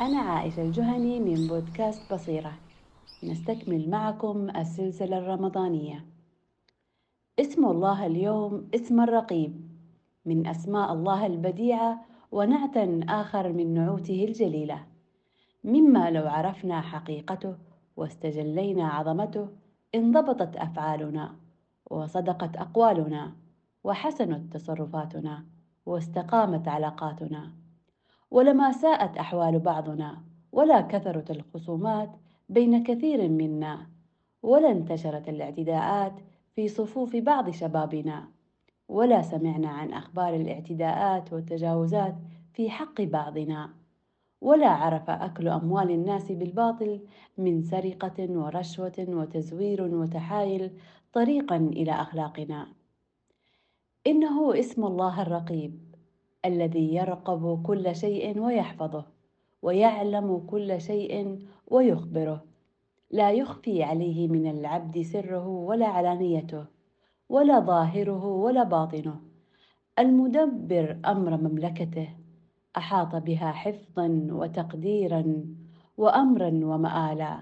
أنا عائشة الجهني من بودكاست بصيرة. نستكمل معكم السلسلة الرمضانية. اسم الله اليوم اسم الرقيب. من أسماء الله البديعة ونعت آخر من نعوته الجليلة. مما لو عرفنا حقيقته واستجلينا عظمته انضبطت أفعالنا وصدقت أقوالنا وحسنت تصرفاتنا واستقامت علاقاتنا. ولما ساءت أحوال بعضنا ولا كثرت الخصومات بين كثير منا ولا انتشرت الاعتداءات في صفوف بعض شبابنا ولا سمعنا عن أخبار الاعتداءات والتجاوزات في حق بعضنا ولا عرف أكل أموال الناس بالباطل من سرقة ورشوة وتزوير وتحايل طريقا إلى أخلاقنا. إنه اسم الله الرقيب. الذي يرقب كل شيء ويحفظه ويعلم كل شيء ويخبره. لا يخفي عليه من العبد سره ولا علانيته ولا ظاهره ولا باطنه. المدبر أمر مملكته أحاط بها حفظا وتقديرا وامرا ومالا.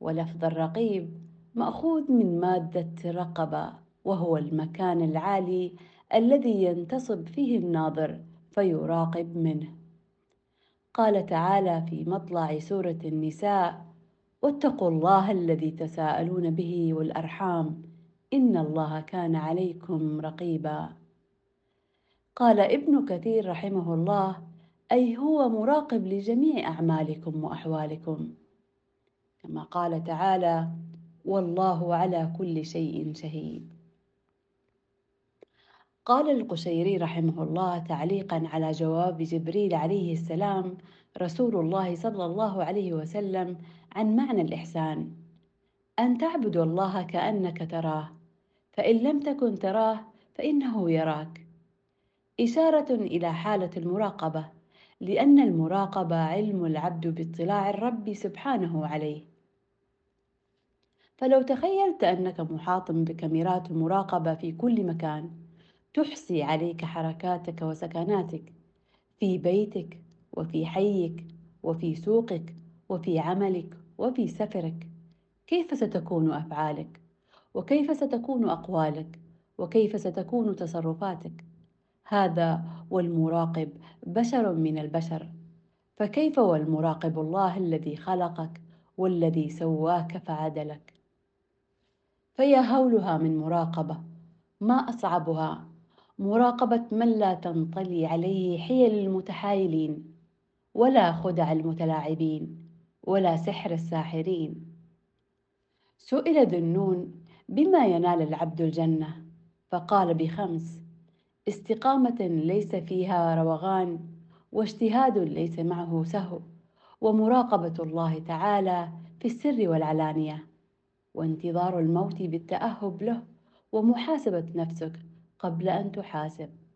ولفظ الرقيب مأخوذ من مادة رقبة وهو المكان العالي الذي ينتصب فيه الناظر فيراقب منه. قال تعالى في مطلع سورة النساء واتقوا الله الذي تساءلون به والأرحام إن الله كان عليكم رقيبا. قال ابن كثير رحمه الله أي هو مراقب لجميع أعمالكم وأحوالكم. كما قال تعالى والله على كل شيء شهيد. قال القشيري رحمه الله تعليقا على جواب جبريل عليه السلام رسول الله صلى الله عليه وسلم عن معنى الإحسان. أن تعبد الله كأنك تراه فإن لم تكن تراه فإنه يراك. إشارة إلى حالة المراقبة لأن المراقبة علم العبد باطلاع الرب سبحانه عليه. فلو تخيلت أنك محاط بكاميرات مراقبة في كل مكان تحصي عليك حركاتك وسكناتك في بيتك وفي حيك وفي سوقك وفي عملك وفي سفرك. كيف ستكون أفعالك؟ وكيف ستكون أقوالك؟ وكيف ستكون تصرفاتك؟ هذا والمراقب بشر من البشر. فكيف والمراقب الله الذي خلقك والذي سواك فعدلك؟ فيا هولها من مراقبة ما أصعبها مراقبة من لا تنطلي عليه حيل المتحايلين ولا خدع المتلاعبين ولا سحر الساحرين. سئل ذنون بما ينال العبد الجنة؟ فقال بخمس استقامة ليس فيها روغان واجتهاد ليس معه سهو ومراقبة الله تعالى في السر والعلانية وانتظار الموت بالتأهب له ومحاسبة نفسك قبل أن تحاسب.